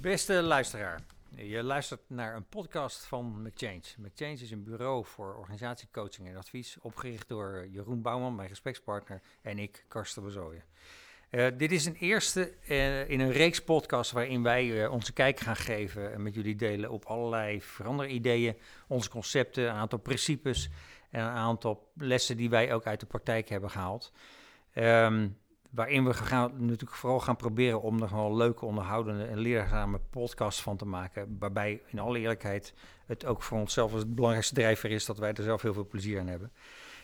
Beste luisteraar, je luistert naar een podcast van McChange. McChange is een bureau voor organisatiecoaching en advies, opgericht door Jeroen Bouwman, mijn gesprekspartner, en ik, Karsten Bezooyen. Uh, dit is een eerste uh, in een reeks podcasts waarin wij uh, onze kijk gaan geven en met jullie delen op allerlei veranderideeën, onze concepten, een aantal principes en een aantal lessen die wij ook uit de praktijk hebben gehaald. Um, waarin we gaan, natuurlijk vooral gaan proberen om er gewoon leuke, onderhoudende en leerzame podcasts van te maken. Waarbij, in alle eerlijkheid, het ook voor onszelf het belangrijkste drijver is dat wij er zelf heel veel plezier aan hebben.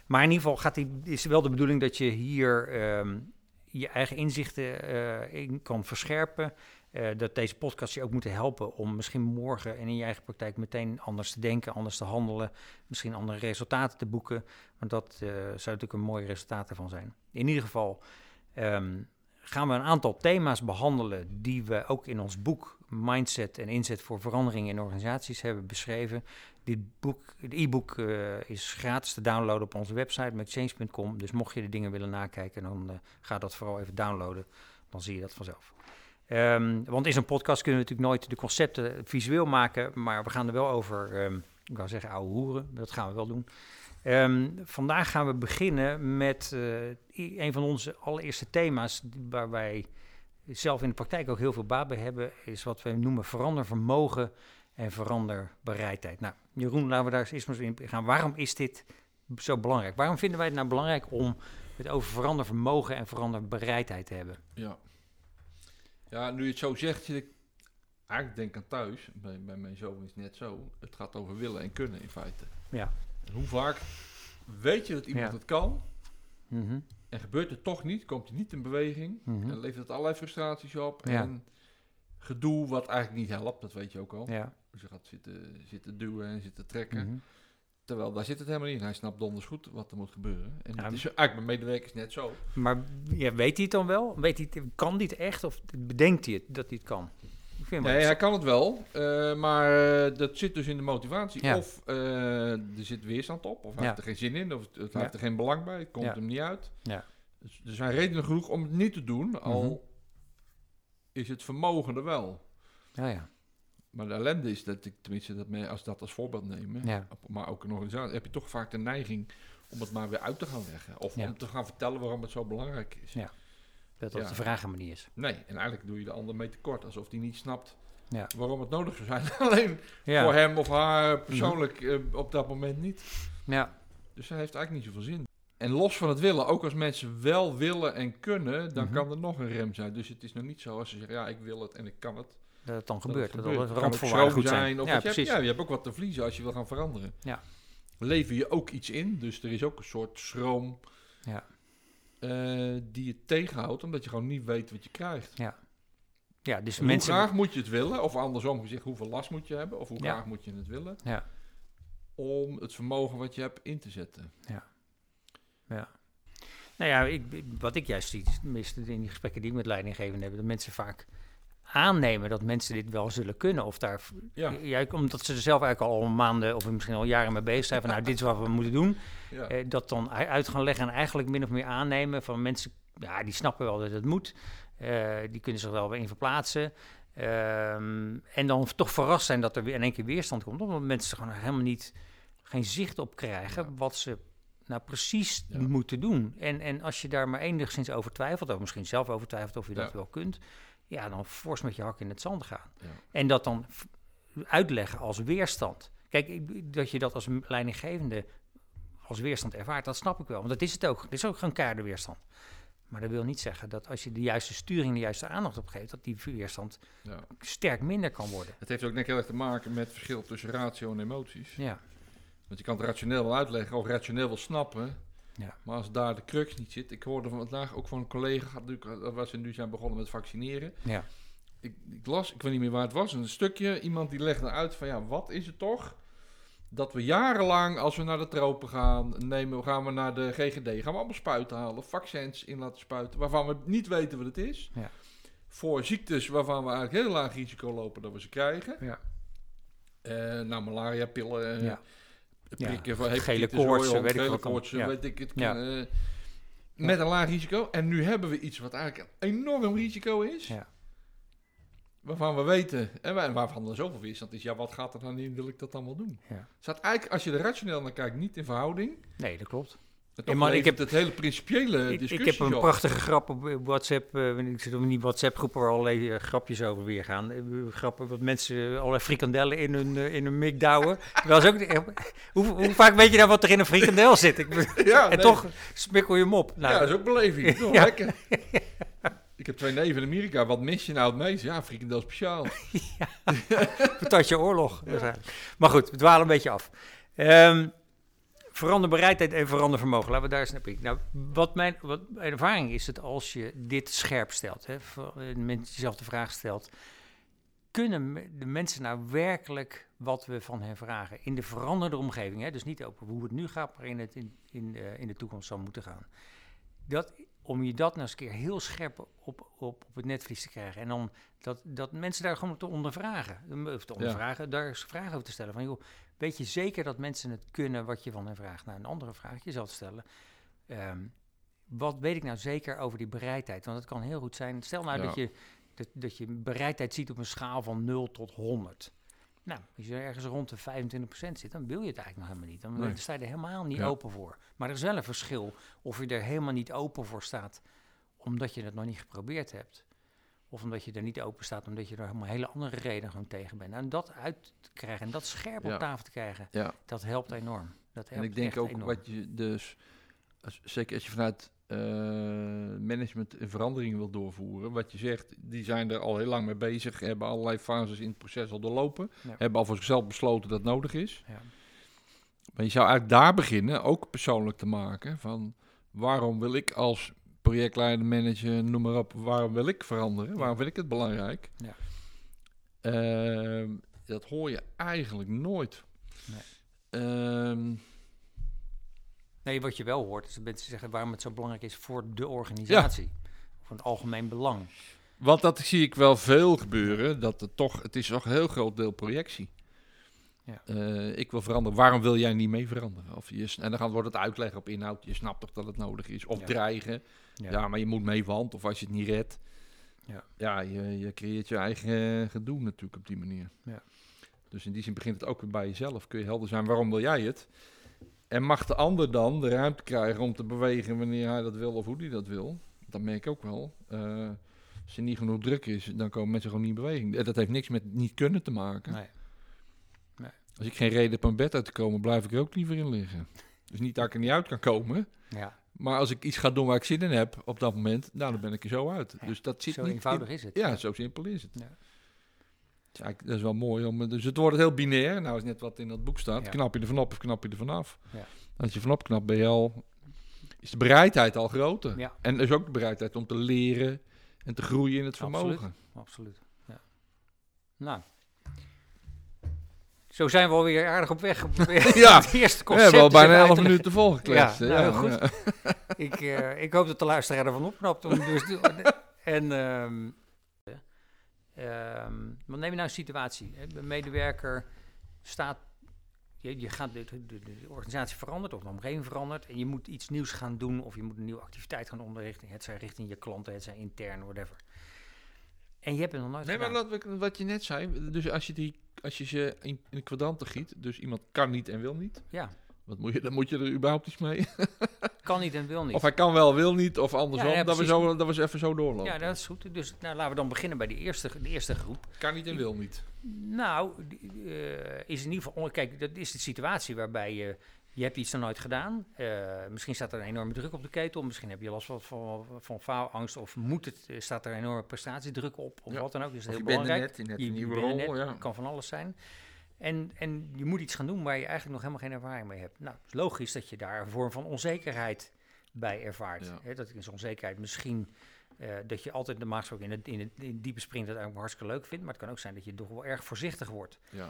Maar in ieder geval gaat die, is wel de bedoeling dat je hier um, je eigen inzichten uh, in kan verscherpen. Uh, dat deze podcast je ook moeten helpen om misschien morgen en in je eigen praktijk meteen anders te denken, anders te handelen, misschien andere resultaten te boeken. Want dat uh, zou natuurlijk een mooi resultaat ervan zijn. In ieder geval um, gaan we een aantal thema's behandelen die we ook in ons boek Mindset en Inzet voor Verandering in Organisaties hebben beschreven. Dit boek, het e-book uh, is gratis te downloaden op onze website met change.com. Dus mocht je de dingen willen nakijken, dan uh, ga dat vooral even downloaden. Dan zie je dat vanzelf. Um, want in zo'n podcast kunnen we natuurlijk nooit de concepten visueel maken, maar we gaan er wel over, um, ik wou zeggen ouwe hoeren, dat gaan we wel doen. Um, vandaag gaan we beginnen met uh, een van onze allereerste thema's waar wij zelf in de praktijk ook heel veel baat bij hebben, is wat we noemen verandervermogen en veranderbereidheid. Nou, Jeroen, laten we daar eens eerst maar in gaan. Waarom is dit zo belangrijk? Waarom vinden wij het nou belangrijk om het over verandervermogen en veranderbereidheid te hebben? Ja, ja nu je het zo zegt, ik eigenlijk denk aan thuis, bij, bij mijn zoon is het net zo, het gaat over willen en kunnen in feite. Ja. Hoe vaak weet je dat iemand het kan Mhm. en gebeurt het toch niet, komt hij niet in beweging Mhm. en levert het allerlei frustraties op en gedoe wat eigenlijk niet helpt, dat weet je ook al. Ja. Dus je gaat zitten, zitten duwen en zitten trekken. Mhm. Terwijl daar zit het helemaal niet in. Hij snapt donders goed wat er moet gebeuren. En Ja, het is eigenlijk bij medewerkers net zo. Maar ja, weet hij het dan wel? Weet hij het, kan het echt of bedenkt hij het dat hij het kan? Ik vind Nee, hij kan het wel, eh, maar eh, dat zit dus in de motivatie. Ja. Of eh, er zit weerstand op, of hij Ja. heeft er geen zin in, of het, het Ja. heeft er geen belang bij, het komt Ja. hem niet uit. Ja. Dus er zijn redenen genoeg om het niet te doen, al Mhm. is het vermogen er wel. Ja, ja. Maar de ellende is dat ik, tenminste, dat men, als dat als voorbeeld nemen, maar ook een organisatie, heb je toch vaak de neiging om het maar weer uit te gaan leggen. Of Ja. om te gaan vertellen waarom het zo belangrijk is. Ja. Dat dat Ja. de vraag maar niet is. Nee, en eigenlijk doe je de ander mee tekort, alsof die niet snapt Ja. waarom het nodig zou zijn. Alleen Ja. voor hem of haar persoonlijk eh, op dat moment niet. Ja. Dus dat heeft eigenlijk niet zoveel zin. En los van het willen, ook als mensen wel willen en kunnen, dan Mhm. kan er nog een rem zijn. Dus het is nog niet zo als ze zeggen, ja, ik wil het en ik kan het. Dat het dan dat gebeurt. het Dat gebeurt. Het randvoorwaarden schroom goed zijn. Of Ja, wat je, hebt, precies. ja, je hebt ook wat te verliezen als je wil gaan veranderen. Ja. Lever je ook iets in, dus er is ook een soort schroom Ja. Eh, die je tegenhoudt, omdat je gewoon niet weet wat je krijgt. Ja, dus Hoe mensen... graag moet je het willen, of andersom gezegd, hoeveel last moet je hebben, of hoe Ja. graag moet je het willen, Ja. om het vermogen wat je hebt in te zetten. Nou ja, ik, ik- wat ik juist zie, tenminste in die gesprekken die ik met leidinggevenden heb, dat mensen vaak aannemen dat mensen dit wel zullen kunnen. Of daar, Ja. ja, omdat ze er zelf eigenlijk al maanden of misschien al jaren mee bezig zijn van nou, dit is wat we moeten doen. Ja. Eh, dat dan uit gaan leggen en eigenlijk min of meer aannemen van mensen, ja, die snappen wel dat het moet. Eh, die kunnen zich wel weer in verplaatsen. Ehm, en dan toch verrast zijn dat er weer in één keer weerstand komt. Omdat mensen gewoon helemaal niet, geen zicht op krijgen Ja. wat ze nou precies moeten doen. En, en als je daar maar enigszins over twijfelt, of misschien zelf over twijfelt of je dat wel kunt, ja, dan fors met je hak in het zand gaan. Ja. En dat dan uitleggen als weerstand. Kijk, ik- dat je dat als leidinggevende als weerstand ervaart, dat snap ik wel. Want dat is het ook. Het is ook gewoon keiharde weerstand. Maar dat wil niet zeggen dat als je de juiste sturing, de juiste aandacht op geeft, dat die weerstand Ja. sterk minder kan worden. Het heeft ook net heel erg te maken met het verschil tussen ratio en emoties. Ja, Want je kan het rationeel wel uitleggen of rationeel wel snappen. Ja. Maar als daar de crux niet zit. Ik hoorde vandaag ook van een collega, waar ze nu zijn begonnen met vaccineren. ja, Ik, ik las, ik weet niet meer waar het was, een stukje. Iemand die legde uit van ja, wat is het toch? Dat we jarenlang, als we naar de tropen gaan, nemen, gaan we naar de GGD, gaan we allemaal spuiten halen, vaccins in laten spuiten, waarvan we niet weten wat het is. Ja. Voor ziektes waarvan we eigenlijk heel laag risico lopen dat we ze krijgen. Ja. Eh, nou, malaria pillen, ja. Prikken voor Gele koortsen, weet ik wat weet ik het. Eh, met een laag risico. En nu hebben we iets wat eigenlijk een enorm risico is. Ja. waarvan we weten en wa- waarvan er zoveel weerstand is. Ja, wat gaat er dan in? Wil ik dat dan wel doen? Ja. Staat eigenlijk, als je er rationeel naar kijkt, niet in verhouding. Nee, dat klopt. Ja, man, ik heb- het hele principiële Ik, ik discussie heb een op. prachtige grap op WhatsApp. eh, ik zit op die WhatsApp-groep waar allerlei eh, grapjes over weer gaan. Eh, grappen wat mensen allerlei frikandellen in hun, in hun mik douwen. Ze ook, hoe, hoe vaak weet je nou wat er in een frikandel zit? Ik, Ja, en nee. toch smikkel je hem op. Nou, ja, dat is ook beleving. Toch Ja. lekker. Ik heb twee neven in Amerika. Wat mis je nou het meest? Ja, frikandel speciaal. patatje oorlog. Maar goed, we dwalen een beetje af. Ehm veranderbereidheid en verandervermogen. Laten we daar eens naar kijken. Nou, wat mijn, wat mijn ervaring is, dat als je dit scherp stelt, hè, voor- eh, mensen jezelf de vraag stelt, kunnen de mensen nou werkelijk wat we van hen vragen in de veranderde omgeving? Hè? Dus niet over hoe het nu gaat, maar in, het, in, in, eh, in de toekomst zal moeten gaan. Dat, om je dat nou eens een keer heel scherp op, op, op het netvlies te krijgen. En dan dat, dat mensen daar gewoon te ondervragen. Of te ondervragen, daar eens vragen over te stellen. Van joh, weet je zeker dat mensen het kunnen wat je van hen vraagt? Nou, een andere vraag jezelf te stellen. Ehm, wat weet ik nou zeker over die bereidheid? Want het kan heel goed zijn. Stel nou Ja. dat, je, dat, dat je bereidheid ziet op een schaal van 0 tot 100. Nou, als je ergens rond de 25% zit, dan wil je het eigenlijk nog helemaal niet. Dan Nee. sta je er helemaal niet Ja. open voor. Maar er is wel een verschil of je er helemaal niet open voor staat, omdat je het nog niet geprobeerd hebt. Of omdat je er niet open staat, omdat je er helemaal hele andere redenen gewoon tegen bent. En dat uit te krijgen en dat scherp Ja. op tafel te krijgen, Ja. dat helpt enorm. Dat En helpt ik denk ook enorm. wat je dus, als, zeker als je vanuit eh, management een verandering wil doorvoeren, wat je zegt, die zijn er al heel lang mee bezig, hebben allerlei fases in het proces al doorlopen, Ja. hebben al voor zichzelf besloten dat nodig is. Ja. Maar je zou eigenlijk daar beginnen, ook persoonlijk te maken, van waarom wil ik als projectleider, manager, noem maar op, waarom wil ik veranderen? Waarom vind ik het belangrijk? Ja. Ehm, dat hoor je eigenlijk nooit. Nee. Ehm, Nee, wat je wel hoort is dat mensen zeggen waarom het zo belangrijk is voor de organisatie. Voor het algemeen belang. Want dat zie ik wel veel gebeuren. Dat het toch, het is toch een heel groot deel projectie. Ja. Eh, ik wil veranderen. Waarom wil jij niet mee veranderen? Of je, en dan gaan- wordt het uitleggen op inhoud. Je snapt toch dat het nodig is. Of Ja. dreigen. Ja. maar je moet mee, want. Of als je het niet redt. Ja. Ja, je, je creëert je eigen eh, gedoe natuurlijk op die manier. Ja. Dus in die zin begint het ook weer bij jezelf. Kun je helder zijn, waarom wil jij het? En mag de ander dan de ruimte krijgen om te bewegen wanneer hij dat wil of hoe hij dat wil? Dat merk ik ook wel. Eh, als er niet genoeg druk is, dan komen mensen gewoon niet in beweging. Dat heeft niks met niet kunnen te maken. Nee. Als ik geen reden heb om bed uit te komen, blijf ik er ook liever in liggen. Dus niet dat ik er niet uit kan komen. Ja, Maar als ik iets ga doen waar ik zin in heb op dat moment, nou, dan ben ik er zo uit. Ja, dus dat zit zo niet eenvoudig in- is het. Ja, zo simpel is het. Ja. Is dat is wel mooi. Om, dus het wordt heel binair. Nou is net wat in dat boek staat. Knap je er vanop of knap je er vanaf. Ja. Als je vanop knapt ben je al... Is de bereidheid al groter. En dus ook de bereidheid om te leren en te groeien in het vermogen. Absoluut. Absoluut. Ja. Nou. Zo zijn we alweer aardig op weg. Ja. het eerste We concept hebben al bijna even uit 11 te minuten volgekletst. Ja, nou, Ja, ja. ik, eh, ik hoop dat de luisteraar ervan opknapt. Dus en ehm ehm, wat neem je nou een situatie? Een medewerker staat, je, je gaat de, de, de- de organisatie verandert of de omgeving verandert en je moet iets nieuws gaan doen of je moet een nieuwe activiteit gaan onderrichten. Het zij richting je klanten, het zij intern, whatever. En je hebt het nog nooit Nee, maar gedaan. wat, we- wat je net zei, dus als je, die, als je ze in, in kwadranten giet, dus iemand kan niet en wil niet, Ja, wat moet je, dan moet je er überhaupt iets mee. kan niet en wil niet. Of hij kan wel, wil niet, of andersom, Ja, ja, dat, we precies. zo, dat we ze even zo doorlopen. ja, dat is goed. Dus nou, laten we dan beginnen bij de eerste, de eerste groep. Kan niet en wil niet. Nou, die, eh, is in ieder geval. Kijk, dat is de situatie waarbij je. Je hebt iets nog nooit gedaan. Eh, misschien staat er een enorme druk op de ketel. Misschien heb je last van, van, van faalangst. Of moet het, eh, staat er een enorme prestatiedruk op. Of Ja. wat dan ook. Dus dat is heel je bent er net, in Je- je nieuwe rol. net, Ja. kan van alles zijn. En, en je moet iets gaan doen waar je eigenlijk nog helemaal geen ervaring mee hebt. Nou, het is logisch dat je daar een vorm van onzekerheid bij ervaart. Ja. Hè, dat is onzekerheid misschien eh, dat je altijd de maatschappij in het, in het in het diepe springt dat eigenlijk hartstikke leuk vindt. Maar het kan ook zijn dat je toch wel erg voorzichtig wordt. Ja.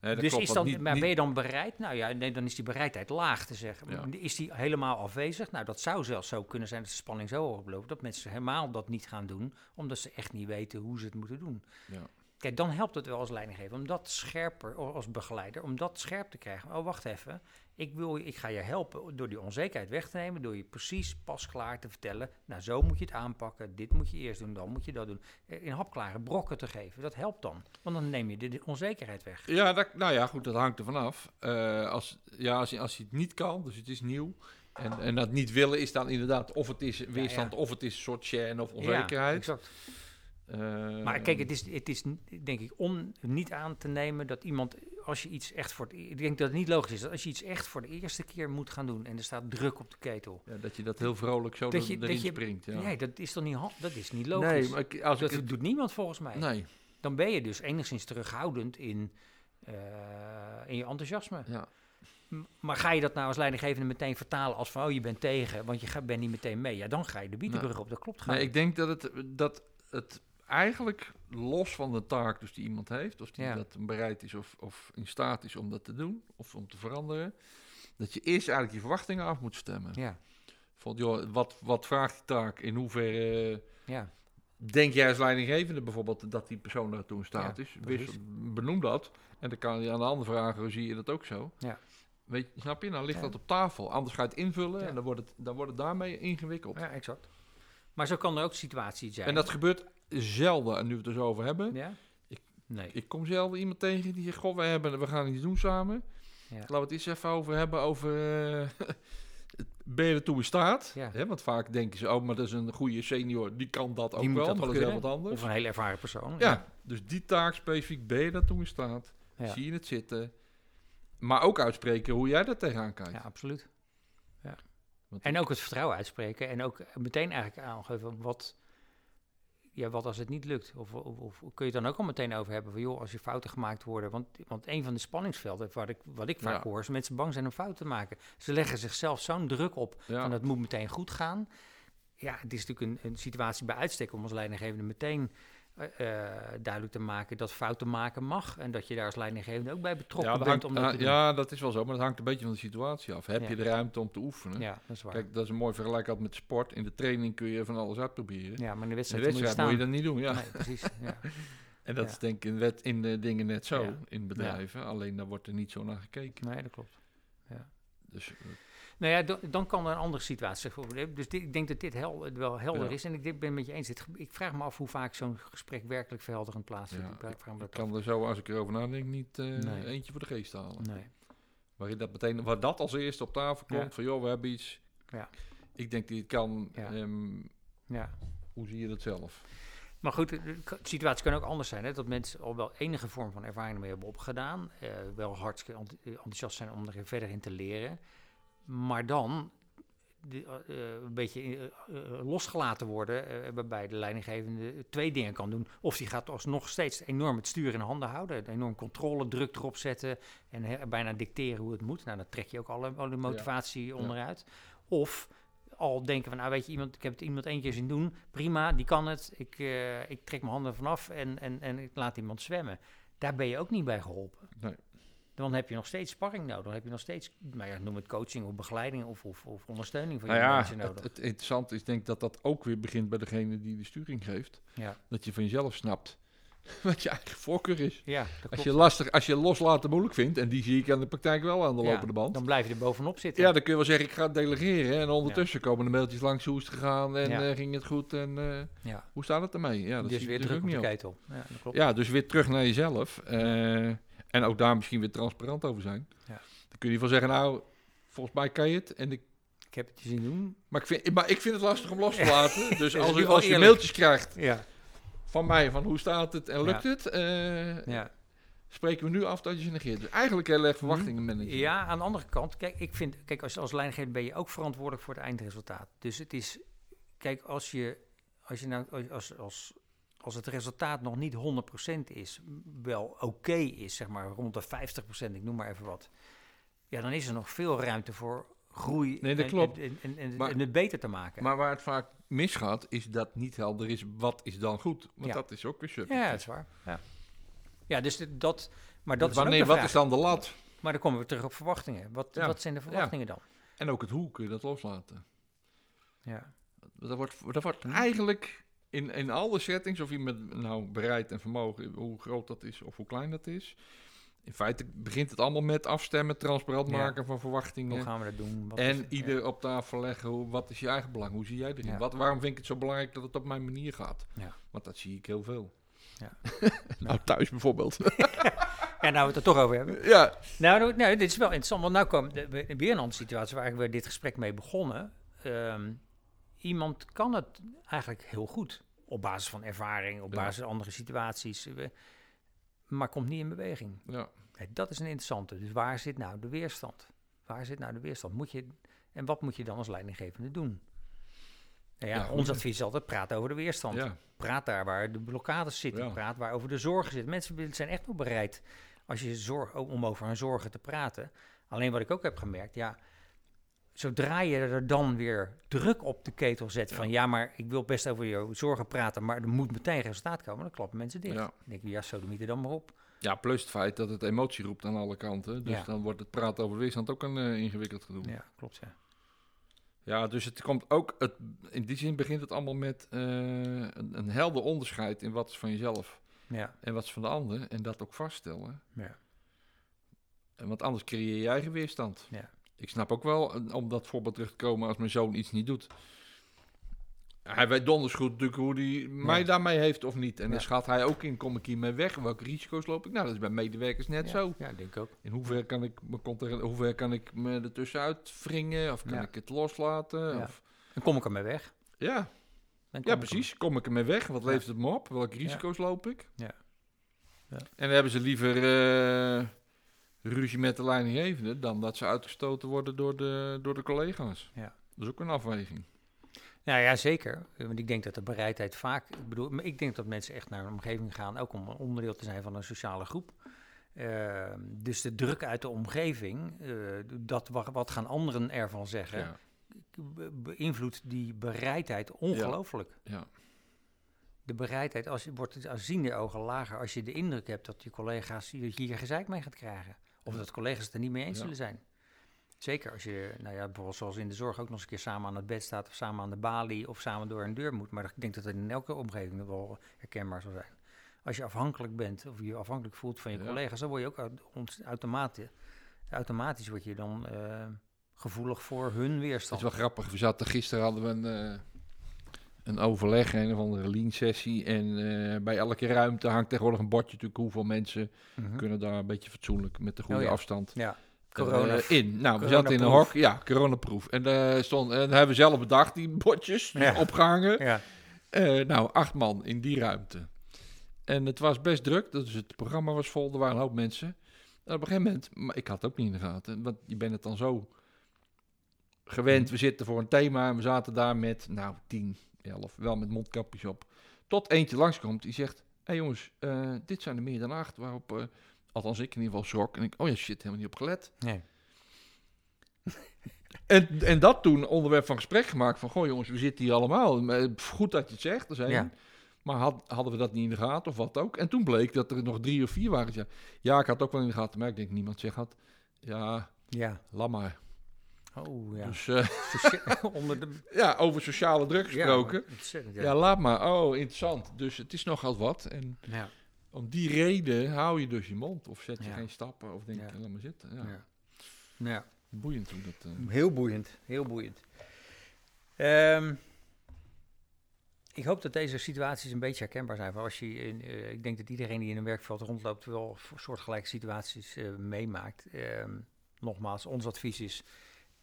Nee, dus klopt, is dan, niet- maar niet- ben je dan bereid? Nou ja, nee, dan is die bereidheid laag te zeggen. Ja. Is die helemaal afwezig? Nou, dat zou zelfs zo kunnen zijn dat de spanning zo hoog oploopt dat mensen helemaal dat niet gaan doen, omdat ze echt niet weten hoe ze het moeten doen. Ja. Kijk, dan helpt het wel als leidinggever om dat scherper, als begeleider, om dat scherp te krijgen. Oh, wacht even. Ik, wil, ik ga je helpen door die onzekerheid weg te nemen, door je precies pasklaar te vertellen. Nou, zo moet je het aanpakken. Dit moet je eerst doen, dan moet je dat doen. Eh, In hapklare brokken te geven, dat helpt dan. Want dan neem je de, onzekerheid weg. Ja, dat, nou ja, goed, dat hangt er vanaf. Eh als, ja, als, je, als je het niet kan, dus het is nieuw. En, en dat niet willen is dan inderdaad of het is weerstand of het is een soort of Ja, onzekerheid. exact. Eh, Maar kijk, het is, het is denk ik on, niet aan te nemen dat iemand, als je iets echt voor het, e- ik denk dat het niet logisch is, dat als je iets echt voor de eerste keer moet gaan doen en er staat druk op de ketel. ja, dat je dat heel vrolijk zo Dat er- je- erin dat je- springt. Ja. Nee, dat is toch niet, dat is niet logisch. nee, maar ik- als dat ik het, doet niemand volgens mij. Nee, Dan ben je dus enigszins terughoudend in, eh, in je enthousiasme. ja. Maar ga je dat nou als leidinggevende meteen vertalen als van, oh je bent tegen, want je bent niet meteen mee. Ja, dan ga je de bietenbrug op, dat klopt. Nee, ik denk dat het, dat het eigenlijk los van de taak dus die iemand heeft, of die Ja. dat bereid is of, of in staat is om dat te doen, of om te veranderen, dat je eerst eigenlijk je verwachtingen af moet stemmen. Ja, Van, joh, wat, wat vraagt die taak? In hoeverre ja, denk jij als leidinggevende bijvoorbeeld dat die persoon daartoe in staat Ja, is? Wist, benoem dat. En dan kan je aan de ander vragen, zie je dat ook zo? Ja. Weet, je- snap je? Dan ligt Ja. dat op tafel. Anders ga je het invullen en dan wordt het, dan wordt het daarmee ingewikkeld. ja, exact. Maar zo kan er ook situaties zijn. En dat gebeurt zelden, en nu we het zo over hebben. Ja? Ik- nee. Ik kom zelden iemand tegen die zegt, goh, we, hebben, we gaan iets doen samen. Ja. Laten we het eens even over hebben, over... eh, ben je ertoe in staat? Ja. Hè, want vaak denken ze, oh, maar dat is een goede senior, die kan dat ook wel, dat maar dat is kunnen. heel wat anders. Of een heel ervaren persoon. Ja, dus die taak specifiek, ben je daartoe in staat? Ja. Zie je het zitten? Maar ook uitspreken hoe jij daar tegenaan kijkt. Ja, absoluut. Ja. Want- En ook het vertrouwen uitspreken en ook meteen eigenlijk aangeven wat, ja, wat als het niet lukt. Of, of, of kun je het dan ook al meteen over hebben van joh, als je fouten gemaakt worden. Want, want een van de spanningsvelden waar ik, wat ik vaak Ja. hoor, is mensen bang zijn om fouten te maken. Ze leggen zichzelf zo'n druk op Ja. van dat moet meteen goed gaan. Ja, het is natuurlijk een, een situatie bij uitstek om als leidinggevende meteen duidelijk te maken dat fouten maken mag. En dat je daar als leidinggevende ook bij betrokken Ja, bent hangt- om dat te doen. ja, dat is wel zo, maar dat hangt een beetje van de situatie af. Heb Ja. je de ruimte om te oefenen? Ja, dat is waar. Kijk, dat is een mooi vergelijk altijd met sport. In de training kun je van alles uitproberen. ja, maar in de In de wedstrijd, wedstrijd moet je staan. dat niet doen, ja. Nee, precies. Ja. En dat Ja. is denk ik in, wet, in de dingen net zo, Ja. in bedrijven. Alleen daar wordt er niet zo naar gekeken. Nee, dat klopt. Dus, eh, Nou ja, do- dan kan er een andere situatie. Dus dit- ik denk dat dit hel, wel helder Ja. is. En ik denk- ben het met je eens. Dit ik vraag me af hoe vaak zo'n gesprek werkelijk verhelderend plaatsvindt. Ja, Ik af. kan er zo, als ik erover nadenk, niet eh, Nee. eentje voor de geest halen. Nee. Waarin dat meteen, waar dat als eerste op tafel komt, Ja. van joh, we hebben iets. Ja. Ik denk dat het kan. Ehm, Ja. hoe zie je dat zelf? Maar goed, de situatie kan ook anders zijn. Hè? Dat mensen al wel enige vorm van ervaring mee hebben opgedaan. eh, wel hartstikke enth- enthousiast zijn om er verder in te leren. Maar dan eh, een beetje eh, eh, losgelaten worden. waarbij de leidinggevende twee dingen kan doen. Of die gaat alsnog steeds enorm het stuur in handen houden. Enorm controle, druk erop zetten. En he- bijna dicteren hoe het moet. Nou, dan trek je ook alle, alle motivatie onderuit. Of al denken van, nou weet je, iemand, ik heb het iemand keer zien doen, prima, die kan het. Ik, ik trek mijn handen vanaf en, en, en ik laat iemand zwemmen. Daar ben je ook niet bij geholpen. Nee. Dan heb je nog steeds sparring nodig. Dan heb je nog steeds, nou ja, noem het coaching of begeleiding of, of, of ondersteuning van Nou je ja, mensen het, nodig. het interessante is denk ik dat dat ook weer begint bij degene die de sturing geeft. ja. Dat je van jezelf snapt wat je eigen voorkeur is. ja, dat Als je, lastig, als je loslaten moeilijk vindt, en die zie ik aan de praktijk wel aan de Ja, lopende band. Dan blijf je er bovenop zitten. Ja, dan kun je wel zeggen, ik ga het delegeren. En ondertussen komen de mailtjes langs, hoe is het gegaan en eh, ging het goed en ja. hoe staat het ermee? Ja, dat dus weer druk op natuurlijk de ketel. Ja, dus weer terug naar jezelf. eh, en ook daar misschien weer transparant over zijn. Ja. Dan kun je van zeggen, nou, volgens mij kan je het. En ik, Ik heb het je zien doen. maar, ik vind, maar ik vind het lastig om los te laten. Dus als, wel als je mailtjes krijgt Ja. van mij, van hoe staat het en lukt het, eh, Ja. spreken we nu af dat je ze negeert. Dus eigenlijk heel erg verwachtingen managen. Ja, aan de andere kant, kijk, ik vind, kijk, als, als leidinggever ben je ook verantwoordelijk voor het eindresultaat. Dus het is, kijk, als je, als je nou, als, als, als het resultaat nog niet 100% is, wel oké is, zeg maar rond de 50%, ik noem maar even wat, ja, dan is er nog veel ruimte voor groei Nee, dat en, klopt. En, en, en, Maar- en het beter te maken. Maar waar het vaak misgaat, is dat niet helder is wat is dan goed. Want Ja. dat is ook weer subjectief. ja, dat is waar. Ja, ja dus dat, maar dat Dus wanneer, wat vraag. is dan de lat? Maar dan komen we terug op verwachtingen. Wat, Ja. wat zijn de verwachtingen dan? En ook het hoe kun je dat loslaten. Ja. Dat wordt, dat wordt Hm. eigenlijk in, in alle settings, of iemand nou bereid en vermogen, hoe groot dat is of hoe klein dat is. In feite begint het allemaal met afstemmen, transparant Ja. maken van Hoe verwachtingen. gaan we dat doen? Wat En het? ieder op tafel leggen, hoe, wat is je eigen belang? Hoe zie jij erin? Ja. Wat, waarom vind ik het zo belangrijk dat het op mijn manier gaat? Ja. Want dat zie ik heel veel. Ja. nou, thuis bijvoorbeeld. Ja, nou we het er toch over hebben. ja, Nou, nou, nou, dit is wel interessant, want nu komt de- we- weer een andere situatie waar we dit gesprek mee begonnen. Ehm, iemand kan het eigenlijk heel goed, op basis van ervaring, op Ja. basis van andere situaties, maar komt niet in beweging. ja. Dat is een interessante. Dus waar zit nou de weerstand? Waar zit nou de weerstand? Moet je, en wat moet je dan als leidinggevende doen? Nou ja, ons advies is altijd praat over de weerstand. ja. Praat daar waar de blokkades zitten. Ja. Praat waar over de zorgen zitten. Mensen zijn echt wel bereid als je zorg, om over hun zorgen te praten. Alleen wat ik ook heb gemerkt, ja, zodra je er dan weer druk op de ketel zet van ja, maar ik wil best over je zorgen praten, maar er moet meteen resultaat komen, dan klappen mensen dicht. Ja. Dan denk ik, ja, er dan maar op. Ja, plus het feit dat het emotie roept aan alle kanten. Dus Ja. dan wordt het praten over weerstand ook een eh, ingewikkeld gedoe. Ja. Ja, klopt ja. dus het komt ook, het, in die zin begint het allemaal met eh, een, een helder onderscheid in wat is van jezelf Ja, en wat is van de ander. En dat ook vaststellen. ja, En Want anders creëer je je eigen weerstand. Ja. Ik snap ook wel, eh, om dat voorbeeld terug te komen, als mijn zoon iets niet doet. Hij weet donders goed natuurlijk hoe hij mij Ja. daarmee heeft of niet. En Ja. dan schat hij ook in, kom ik hiermee weg? Welke risico's loop ik? Nou, dat is bij medewerkers net ja. zo. Ja, denk ik ook. In hoeverre kan ik me, contra- hoe ver kan ik me ertussenuit wringen? Of kan ik het loslaten? Of, Dan kom ik ermee weg. ja. Ja, precies. Kom ik ermee weg? Wat levert het me op? Welke risico's loop ik? Ja. Ja. En dan hebben ze liever eh, ruzie met de leidinggevende... dan dat ze uitgestoten worden door de, door de collega's. Ja. Dat is ook een afweging. Nou ja, zeker. Want ik denk dat de bereidheid vaak. Ik bedoel, ik denk dat mensen echt naar een omgeving gaan, ook om een onderdeel te zijn van een sociale groep. Ehm, dus de druk uit de omgeving, eh, dat wa- wat gaan anderen ervan zeggen, Ja. be- beïnvloedt die bereidheid ongelooflijk. Ja. De bereidheid als je, wordt aanzien de ogen lager als je de indruk hebt dat je collega's je hier gezeik mee gaat krijgen. Of dat collega's het er niet mee eens zullen zijn. Zeker als je, nou ja, bijvoorbeeld zoals in de zorg ook nog eens een keer samen aan het bed staat of samen aan de balie of samen door een deur moet. Maar ik denk dat het in elke omgeving wel herkenbaar zal zijn. Als je afhankelijk bent of je afhankelijk voelt van je Ja. collega's, dan word je ook automatisch, automatisch word je dan eh, gevoelig voor hun Het weerstand. is wel grappig. We zaten gisteren hadden we een, eh, een overleg, een of andere lean sessie. En eh, bij elke ruimte hangt tegenwoordig een bordje natuurlijk hoeveel mensen Mhm. kunnen daar een beetje fatsoenlijk met de goede Oh ja. afstand Ja, eh, corona. in. Nou, we zaten in een hok. Ja, coronaproof. En daar stond, en hebben we zelf bedacht, die bordjes Ja. opgehangen. ja, Eh, nou, acht man in die ruimte. En het was best druk, dus het programma was vol, er waren een hoop mensen. En op een gegeven moment, maar ik had het ook niet in de gaten, want je bent het dan zo gewend. We zitten voor een thema en we zaten daar met, nou, 10, 11, wel met mondkapjes op. Tot eentje langskomt, die zegt, hé hey jongens, eh, dit zijn er meer dan acht. Waarop, eh, althans ik in ieder geval schrok. En ik, oh ja, shit, helemaal niet op gelet. nee. En, en dat toen onderwerp van gesprek gemaakt van, goh jongens, we zitten hier allemaal. Eh, Goed dat je het zegt, één. Ja. Maar had, hadden we dat niet in de gaten of wat ook? En toen bleek dat er nog drie of vier waren. Ja, ja ik had ook wel in de gaten, maar ik denk niemand zegt had. Ja, Ja. laat maar. Oh ja. Dus eh, onder de ja, over sociale druk gesproken. Ja, Ja. ja. laat maar. Oh, interessant. Dus het is nogal wat. En ja. om die reden hou je dus je mond. Of zet je geen stappen. Of denk je, laat maar zitten. Ja. Ja. Ja. Boeiend hoe dat... eh, Heel boeiend, heel boeiend. Ehm, ik hoop dat deze situaties een beetje herkenbaar zijn. Want als je in, eh, ik denk dat iedereen die in een werkveld rondloopt wel voor soortgelijke situaties meemaakt. Ehm, nogmaals, ons advies is,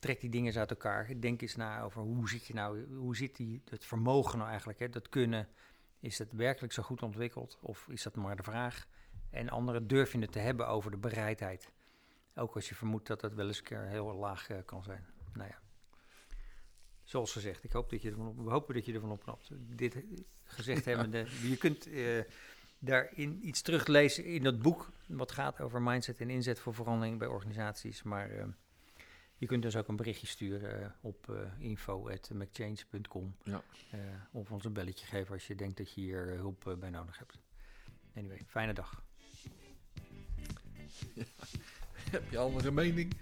trek die dingen eens uit elkaar. Denk eens na over hoe zit je nou, hoe zit die, het vermogen nou eigenlijk, hè, dat kunnen. Is dat werkelijk zo goed ontwikkeld of is dat maar de vraag? En anderen durf je het te hebben over de bereidheid. Ook als je vermoedt dat het wel eens een keer heel laag eh, kan zijn. Nou ja. Zoals gezegd, ik hoop dat je ervan op, we hopen dat je ervan opknapt. Dit gezegd hebbende, je kunt eh, daarin iets teruglezen in dat boek, wat gaat over mindset en inzet voor verandering bij organisaties. Maar eh, je kunt dus ook een berichtje sturen eh, op eh, uh, info.mcchange.com. Ja. Eh, of ons een belletje geven als je denkt dat je hier hulp bij nodig hebt. Anyway, fijne dag. Heb je andere mening?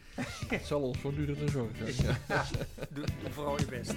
Het zal ons voortdurend zorgen zijn. Ja. doe, doe vooral je best.